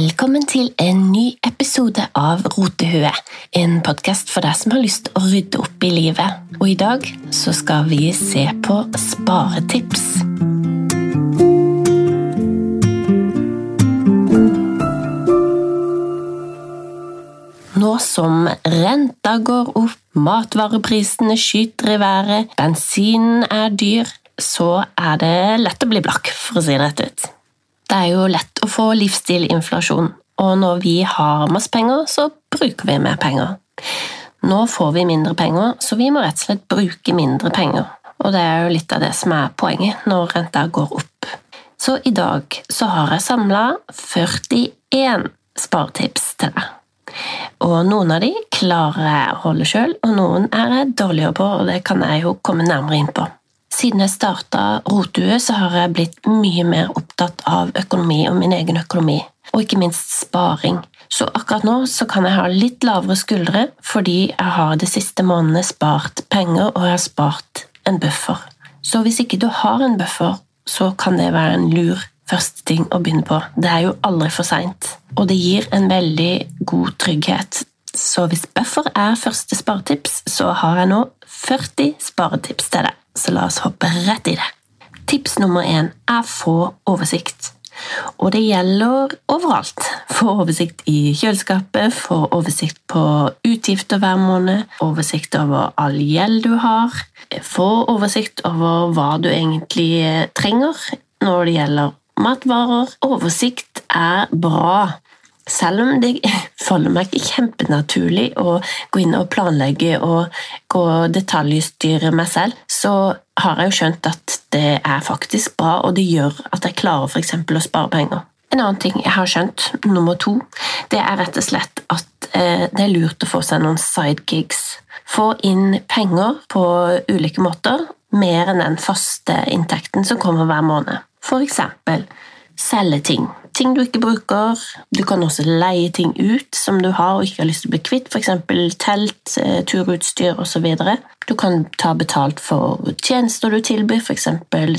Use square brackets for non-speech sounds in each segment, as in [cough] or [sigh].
Velkommen til en ny episode av Rotehue. En podkast for deg som har lyst å rydde opp i livet. Og i dag så skal vi se på sparetips. Nå som renta går opp, matvareprisene skyter i været, bensinen er dyr, så er det lett å bli blakk, for å si det rett ut. Det er jo lett å få livsstilinflasjon, og når vi har masse penger, så bruker vi mer penger. Nå får vi mindre penger, så vi må rett og slett bruke mindre penger. Og det er jo litt av det som er poenget når renta går opp. Så i dag så har jeg samla 41 sparetips til deg. Og noen av de klarer jeg å holde sjøl, og noen er jeg dårligere på, og det kan jeg jo komme nærmere inn på. Siden jeg starta Rotue, så har jeg blitt mye mer opptatt av økonomi og min egen økonomi, og ikke minst sparing. Så akkurat nå så kan jeg ha litt lavere skuldre fordi jeg har de siste månedene spart penger og jeg har spart en buffer. Så hvis ikke du har en buffer, så kan det være en lur første ting å begynne på. Det er jo aldri for seint, og det gir en veldig god trygghet. Så hvis buffer er første sparetips, så har jeg nå 40 sparetips til deg så la oss hoppe rett i det. Tips nummer én er få oversikt. Og det gjelder overalt. Få oversikt i kjøleskapet, få oversikt på utgifter hver måned, oversikt over all gjeld du har, få oversikt over hva du egentlig trenger når det gjelder matvarer. Oversikt er bra. Selv om det [laughs] faller meg ikke kjempenaturlig å gå inn og planlegge og gå detaljstyre meg selv, så har jeg jo skjønt at det er faktisk bra, og det gjør at jeg klarer f.eks. å spare penger. En annen ting jeg har skjønt, nummer to, det er rett og slett at eh, det er lurt å få seg noen sidegigs. Få inn penger på ulike måter, mer enn den faste inntekten som kommer hver måned. For eksempel selge ting ting du ikke bruker. Du kan også leie ting ut som du har og ikke har lyst til å bli kvitt, f.eks. telt, eh, turutstyr osv. Du kan ta betalt for tjenester du tilbyr, f.eks.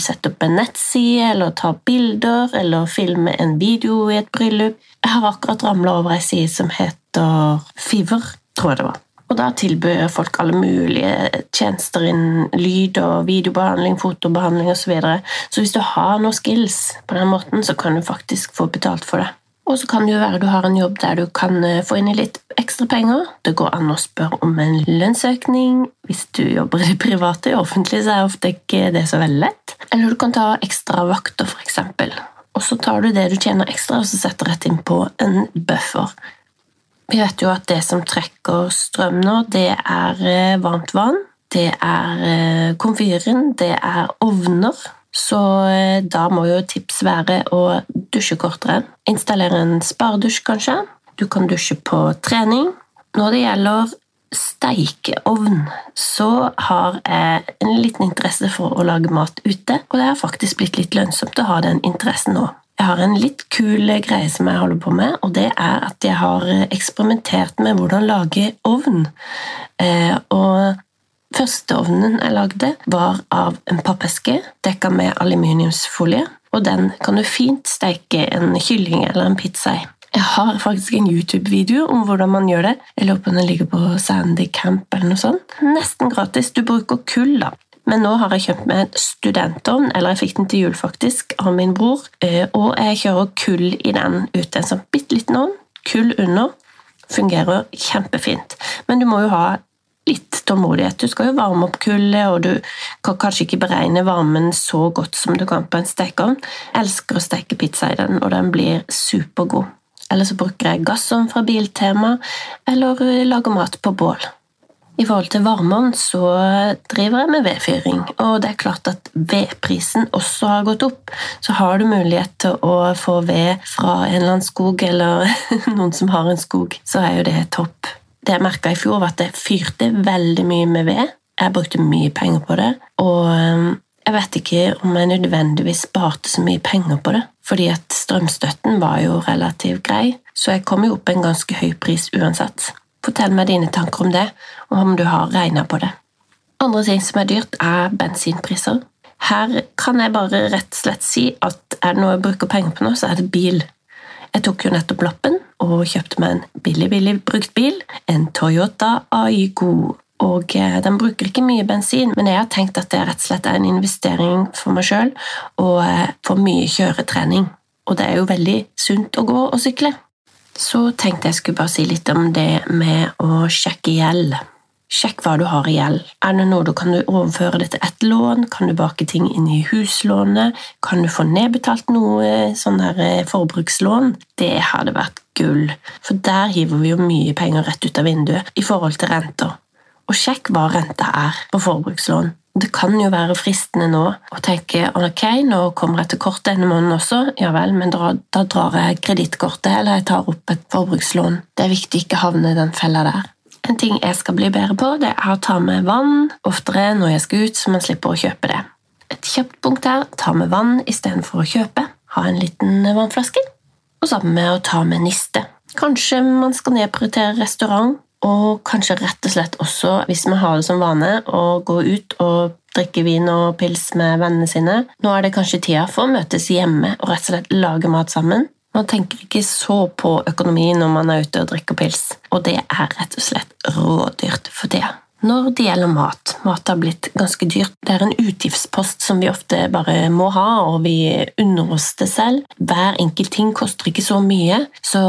sette opp en nettside, eller ta bilder, eller filme en video i et bryllup. Jeg har akkurat ramla over ei side som heter Fiver, tror jeg det var. Og da tilbyr folk alle mulige tjenester innen lyd- og videobehandling, fotobehandling osv. Så, videre. så hvis du har noen skills på den måten, så kan du faktisk få betalt for det. Og så kan det jo være du har en jobb der du kan eh, få inn i litt ekstra penger. Det går an å spørre om en lønnsøkning hvis du jobber i det private. I offentlig så er ofte ikke det så veldig lett. Eller du kan ta ekstra vakter, f.eks. Og så tar du det du tjener ekstra, og så setter rett inn på en buffer. Vi vet jo at det som trekker strøm nå, det er eh, varmt vann. Det er eh, komfyren, det er ovner. Så eh, da må jo tips være å dusje kortere. Installere en sparedusj, kanskje. Du kan dusje på trening. Når det gjelder steikeovn, så har jeg en liten interesse for å lage mat ute, og det har faktisk blitt litt lønnsomt å ha den interessen nå. Jeg har en litt kul greie som jeg holder på med, og det er at jeg har eksperimentert med hvordan lage ovn. Eh, og første ovnen jeg lagde, var av en pappeske dekka med aluminiumsfolie. Og den kan du fint steike en kylling eller en pizza i. Jeg har faktisk en YouTube-video om hvordan man gjør det. Jeg lurer på den ligger på Sandy Camp eller noe sånt. Nesten gratis. Du bruker kull, da. Men nå har jeg kjøpt meg en studentovn, eller jeg fikk den til jul faktisk, av min bror. Eh, og jeg kjører kull i den ute. En sånn bitte liten ovn. Kull under. Fungerer kjempefint. Men du må jo ha litt tålmodighet. Du skal jo varme opp kullet, og du kan kanskje ikke beregne varmen så godt som du kan på en stekeovn. Jeg elsker å steke pizza i den, og den blir supergod. Eller så bruker jeg gassovn fra Biltema, eller lager mat på bål. I forhold til varmeovn så driver jeg med vedfyring, og det er klart at vedprisen også har gått opp. Så har du mulighet til å få ved fra en eller annen skog, eller [laughs] noen som har en skog, så er jo det topp. Det jeg merka i fjor, var at jeg fyrte veldig mye med ved. Jeg brukte mye penger på det, og um, jeg vet ikke om jeg nødvendigvis sparte så mye penger på det, fordi at strømstøtten var jo relativt grei, så jeg kom jo opp en ganske høy pris uansett. Fortell meg dine tanker om det, og om du har regna på det. Andre ting som er dyrt, er bensinpriser. Her kan jeg bare rett og slett si at er det noe jeg bruker penger på nå, så er det bil. Jeg tok jo nettopp lappen og kjøpte meg en billig, billig brukt bil, en Toyota Aygo. Og eh, Den bruker ikke mye bensin, men jeg har tenkt at det rett og slett er en investering for meg sjøl og eh, for mye kjøretrening. Og det er jo veldig sunt å gå og sykle. Så tenkte jeg skulle bare si litt om det med å sjekke gjeld. Sjekk hva du har i gjeld. Er det noe du kan overføre det til ett lån? Kan du bake ting inn i huslånet? Kan du få nedbetalt noe sånn der eh, forbrukslån? Det hadde vært gull, for der hiver vi jo mye penger rett ut av vinduet i forhold til renter. Og sjekk hva renta er på forbrukslån. Det kan jo være fristende nå å tenke ok, nå kommer jeg til kort denne måneden også, ja vel, men da, da drar jeg kredittkortet eller jeg tar opp et forbrukslån. Det er viktig ikke havne i den fella der. En ting jeg skal bli bedre på, det er å ta med vann oftere når jeg skal ut, så man slipper å kjøpe det. Et kjapt punkt her ta med vann istedenfor å kjøpe. Ha en liten vannflaske. Og sammen med å ta med niste. Kanskje man skal nedprioritere restaurant, og kanskje rett og slett også, hvis vi har det som vane, å gå ut og drikke vin og pils med vennene sine. Nå er det kanskje tida for å møtes hjemme og rett og slett lage mat sammen. Man tenker ikke så på økonomi når man er ute og drikker pils, og det er rett og slett rådyrt for det. Når det gjelder mat, mat har blitt ganske dyrt. Det er en utgiftspost som vi ofte bare må ha, og vi unner oss det selv. Hver enkelt ting koster ikke så mye, så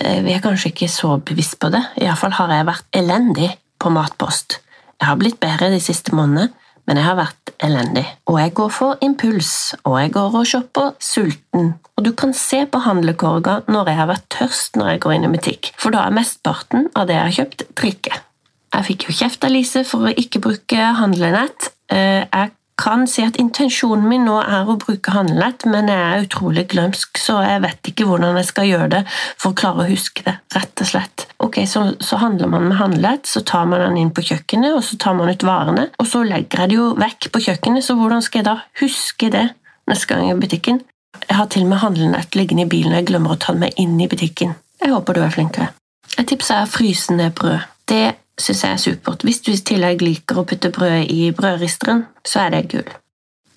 eh, vi er kanskje ikke så bevisst på det. Iallfall har jeg vært elendig på matpost. Jeg har blitt bedre de siste månedene, men jeg har vært elendig. Og jeg går for impuls, og jeg går og shopper sulten. Og du kan se på handlekorga når jeg har vært tørst når jeg går inn i butikk, for da er mesteparten av det jeg har kjøpt, drikke. Jeg fikk jo kjeft av Lise for å ikke bruke handlenett. Eh, jeg kan si at intensjonen min nå er å bruke handlenett, men jeg er utrolig glømsk, så jeg vet ikke hvordan jeg skal gjøre det for å klare å huske det, rett og slett. Ok, Så, så handler man med handlenett, så tar man den inn på kjøkkenet, og så tar man ut varene, og så legger jeg det jo vekk på kjøkkenet, så hvordan skal jeg da huske det neste gang i butikken? Jeg har til og med handlenett liggende i bilen, og jeg glemmer å ta den med inn i butikken. Jeg håper du er flinkere. Et tips er frysende brød. Det syns jeg er supert. Hvis du i tillegg liker å putte brød i brødristeren, så er det gull.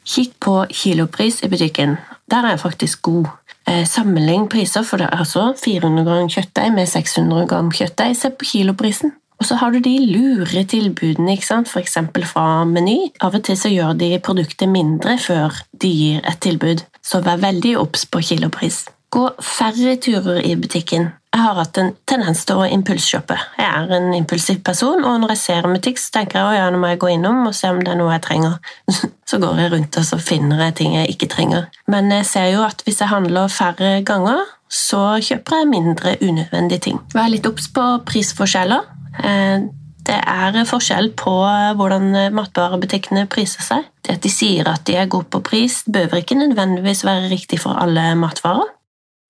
Kikk på kilopris i butikken. Der er jeg faktisk god. Eh, sammenlign priser, for det er altså 400 gram kjøttdeig med 600 gram kjøttdeig. Se på kiloprisen. Og så har du de lure tilbudene, ikke sant? f.eks. fra Meny. Av og til så gjør de produktet mindre før de gir et tilbud, så vær veldig obs på kilopris. Gå færre turer i butikken. Jeg har hatt en tendens til å impulsshoppe. Jeg er en impulsiv person, og når jeg ser en butikk, så tenker jeg at ja, nå må jeg gå innom og se om det er noe jeg trenger. [laughs] Så går jeg rundt og så finner jeg ting jeg ikke trenger. Men jeg ser jo at hvis jeg handler færre ganger, så kjøper jeg mindre unødvendige ting. Vær litt obs på prisforskjeller. Eh, det er forskjell på hvordan matvarebutikkene priser seg. Det at de sier at de er gode på pris, behøver ikke nødvendigvis være riktig for alle matvarer.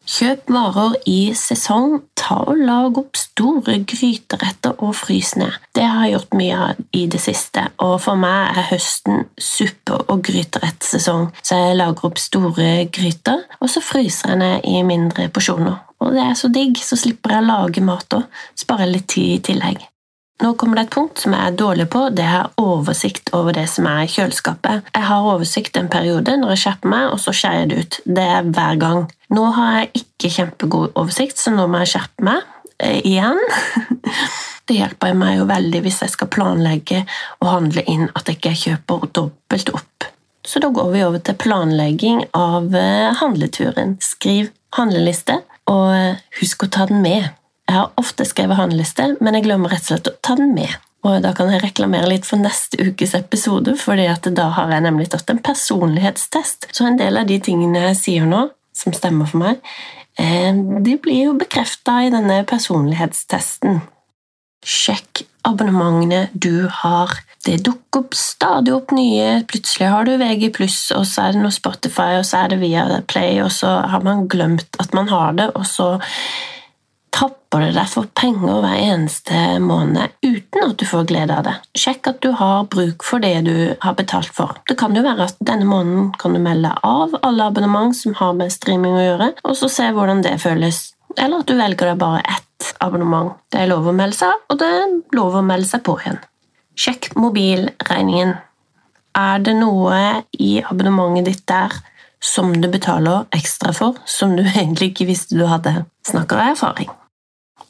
Kjøp varer i sesong, ta og lag opp store gryteretter og frys ned. Det har jeg gjort mye av i det siste, og for meg er høsten suppe- og gryterettsesong, så jeg lager opp store gryter, og så fryser jeg ned i mindre porsjoner. Og det er så digg, så slipper jeg å lage mat og sparer litt tid i tillegg. Nå kommer det et punkt som jeg er dårlig på, det er oversikt over det som er i kjøleskapet. Jeg har oversikt en periode når jeg skjerper meg, og så skjærer jeg det ut. Det er hver gang. Nå har jeg ikke kjempegod oversikt, så nå må jeg skjerpe meg eh, igjen. [laughs] Det hjelper meg jo veldig hvis jeg skal planlegge og handle inn at jeg ikke kjøper dobbelt opp. Så da går vi over til planlegging av eh, handleturen. Skriv handleliste, og eh, husk å ta den med. Jeg har ofte skrevet handleliste, men jeg glemmer rett og slett å ta den med. Og Da kan jeg reklamere litt for neste ukes episode, for da har jeg nemlig tatt en personlighetstest. Så en del av de tingene jeg sier nå, som stemmer for meg, eh, de blir jo bekrefta i denne personlighetstesten. Sjekk abonnementene du har. Det dukker opp stadig opp nye. Plutselig har du VG+, og så er det noe Spotify, og så er det via Play, og så har man glemt at man har det, og så tapper du deg for penger hver eneste måned uten at du får glede av det. Sjekk at du har bruk for det du har betalt for. Det kan jo være at denne måneden kan du melde av alle abonnement som har med streaming å gjøre, og så se hvordan det føles. Eller at du velger deg bare ett abonnement. Det er lov å melde seg av, og det er lov å melde seg på igjen. Sjekk mobilregningen. Er det noe i abonnementet ditt der som du betaler ekstra for, som du [laughs] egentlig ikke visste du hadde. Snakker av erfaring.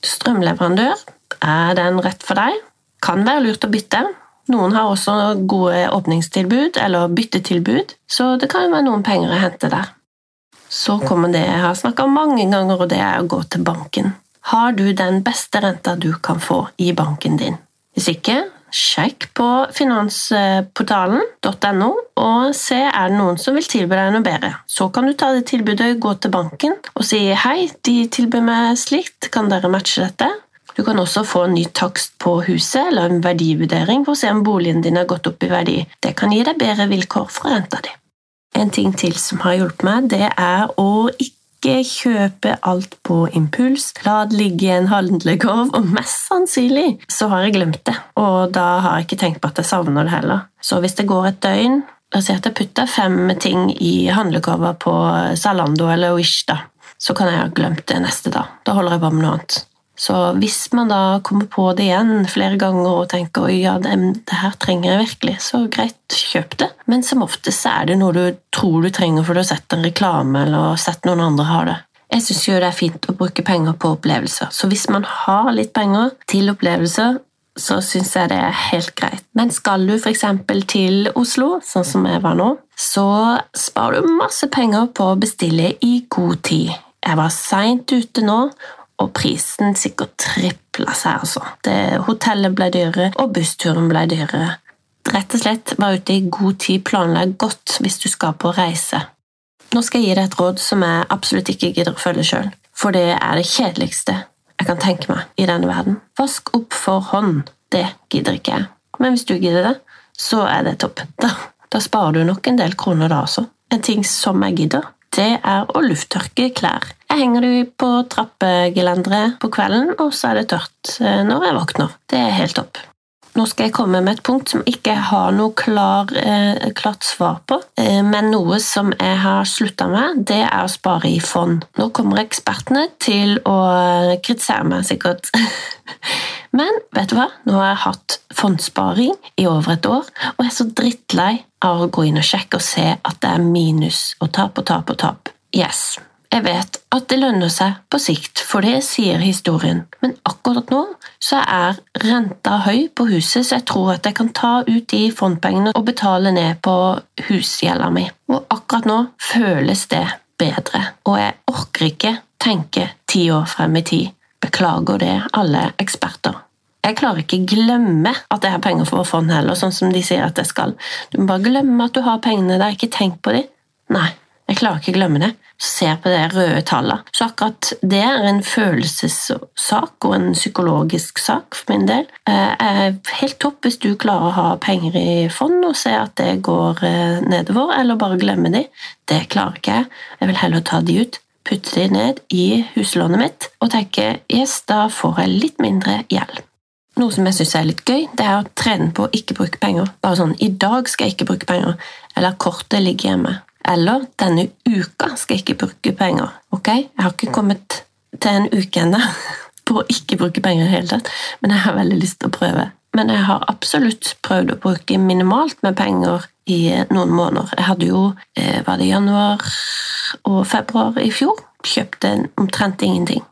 Strømleverandør, er den rett for deg? Kan være lurt å bytte. Noen har også gode åpningstilbud eller byttetilbud, så det kan være noen penger å hente der. Så kommer det jeg har snakka om mange ganger, og det er å gå til banken. Har du den beste renta du kan få i banken din? Hvis ikke, sjekk på finansportalen.no og se er det noen som vil tilby deg noe bedre. Så kan du ta det tilbudet, gå til banken og si hei, de tilbyr meg slikt, kan dere matche dette? Du kan også få en ny takst på huset eller en verdivurdering for å se om boligen din har gått opp i verdi. Det kan gi deg bedre vilkår for renta di. En ting til som har hjulpet meg, det er å ikke kjøpe alt på impuls. La det ligge i en handlekorv, og mest sannsynlig så har jeg glemt det. Og da har jeg ikke tenkt på at jeg savner det heller. Så hvis det går et døgn La oss si at jeg putter fem ting i handlekorva på Zalando eller Wish, da. Så kan jeg ha glemt det neste dag. Da holder jeg på med noe annet. Så hvis man da kommer på det igjen flere ganger og tenker oi, ja, det, det, her trenger jeg virkelig, så greit, kjøp det. Men som oftest er det noe du tror du trenger for du har sett en reklame eller sett noen andre ha det. Jeg syns jo det er fint å bruke penger på opplevelser, så hvis man har litt penger til opplevelser, så syns jeg det er helt greit. Men skal du f.eks. til Oslo, sånn som jeg var nå, så sparer du masse penger på å bestille i god tid. Jeg var seint ute nå, og prisen sikkert tripla seg, altså. Det, hotellet ble dyrere, og bussturen ble dyrere. Rett og slett vær ute i god tid, planlegg godt hvis du skal på reise. Nå skal jeg gi deg et råd som jeg absolutt ikke gidder å følge sjøl, for det er det kjedeligste jeg kan tenke meg i denne verden. Vask opp for hånd. Det gidder ikke jeg. Men hvis du gidder det, så er det topp. Da, da sparer du nok en del kroner da også. En ting som jeg gidder, det er å lufttørke klær. Jeg henger dem på trappegelenderet på kvelden, og så er det tørt eh, når jeg våkner. Det er helt topp. Nå skal jeg komme med et punkt som ikke har noe klar, eh, klart svar på, eh, men noe som jeg har slutta med, det er å spare i fond. Nå kommer ekspertene til å kritisere meg, sikkert. [laughs] men vet du hva? Nå har jeg hatt fondssparing i over et år, og jeg er så drittlei av å gå inn og sjekke og se at det er minus og tap og tap og tap. Yes, jeg vet at det lønner seg på sikt, for det sier historien, men akkurat nå så er renta høy på huset, så jeg tror at jeg kan ta ut de fondpengene og betale ned på husgjelda mi. Og akkurat nå føles det bedre, og jeg orker ikke tenke ti år frem i tid. Beklager det, alle eksperter. Jeg klarer ikke glemme at jeg har penger for fond heller, sånn som de sier at jeg skal. Du må bare glemme at du har pengene der, ikke tenk på dem. Nei, jeg klarer ikke glemme det Se på de røde tallene. Så akkurat det er en følelsessak og en psykologisk sak for min del. Jeg er helt topp hvis du klarer å ha penger i fond og se at det går eh, nedover, eller bare glemme de. Det klarer ikke jeg. Jeg vil heller ta de ut, putte de ned i huslånet mitt og tenke yes, da får jeg litt mindre gjeld. Noe som jeg syns er litt gøy, det er å trene på å ikke bruke penger. Bare sånn 'I dag skal jeg ikke bruke penger', eller 'kortet ligger hjemme'. Eller 'denne uka skal jeg ikke bruke penger'. Ok? Jeg har ikke kommet til en uke ennå [laughs] på å ikke bruke penger i det hele tatt, men jeg har veldig lyst til å prøve. Men jeg har absolutt prøvd å bruke minimalt med penger i noen måneder. Jeg hadde jo eh, var det januar og februar i fjor. Kjøpte omtrent ingenting.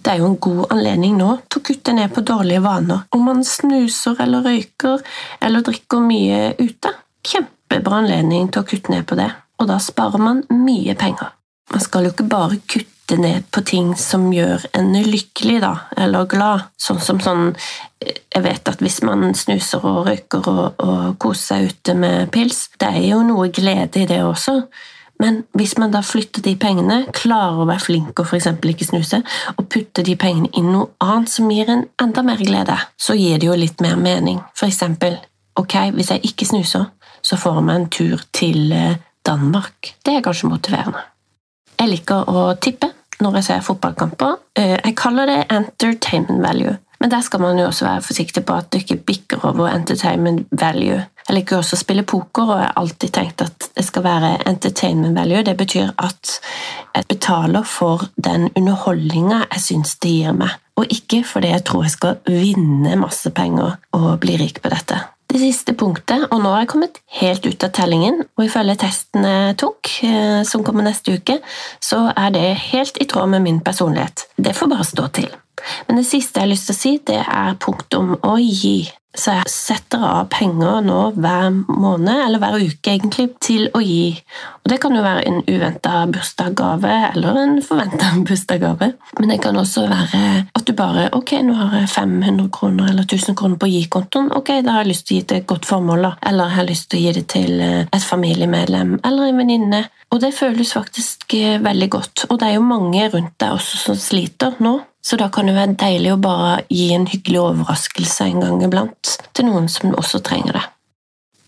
Det er jo en god anledning nå til å kutte ned på dårlige vaner. Om man snuser eller røyker eller drikker mye ute. Kjempebra anledning til å kutte ned på det og da sparer man mye penger. Man skal jo ikke bare kutte ned på ting som gjør en lykkelig da, eller glad, sånn som sånn Jeg vet at hvis man snuser og røyker og, og koser seg ute med pils, det er jo noe glede i det også. Men hvis man da flytter de pengene, klarer å være flink og f.eks. ikke snuse, og putter de pengene i noe annet som gir en enda mer glede, så gir det jo litt mer mening. For eksempel, ok, hvis jeg ikke snuser, så får jeg meg en tur til eh, Danmark. Det er kanskje motiverende. Jeg liker å tippe når jeg ser fotballkamper. Eh, jeg kaller det entertainment value, men der skal man jo også være forsiktig på at det ikke bikker over entertainment value. Jeg liker også å spille poker, og jeg har alltid tenkt at det skal være entertainment value. Det betyr at jeg betaler for den underholdninga jeg syns det gir meg, og ikke fordi jeg tror jeg skal vinne masse penger og bli rik på dette. Det siste punktet, og nå har jeg kommet helt ut av tellingen, og ifølge testen jeg tok, eh, som kommer neste uke, så er det helt i tråd med min personlighet. Det får bare stå til. Men det siste jeg har lyst til å si, det er punktum å gi. Så jeg setter av penger nå hver måned, eller hver uke egentlig, til å gi. Og Det kan jo være en uventa bursdagsgave eller en forventa [laughs] bursdagsgave. Men det kan også være at du bare Ok, nå har jeg 500 kroner eller 1000 kroner på gi-kontoen. Ok, da har jeg lyst til å gi til et godt formål. Eller jeg har lyst til å gi det til eh, et familiemedlem eller en venninne. Og det føles faktisk eh, veldig godt. Og det er jo mange rundt deg også som sliter nå. Så da kan det være deilig å bare gi en hyggelig overraskelse en gang iblant til noen som også trenger det.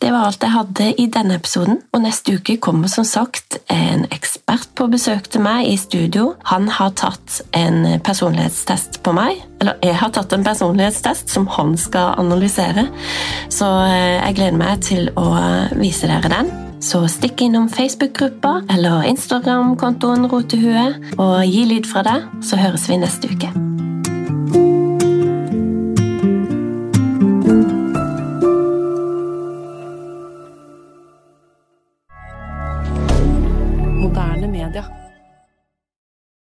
Det var alt jeg hadde i denne episoden, og neste uke kommer som sagt en ekspert på besøk til meg i studio. Han har tatt en personlighetstest på meg, eller jeg har tatt en personlighetstest som han skal analysere, så eh, jeg gleder meg til å vise dere den. Så stikk innom Facebook-gruppa eller Instagram-kontoen Rotehue og gi lyd fra deg, så høres vi neste uke.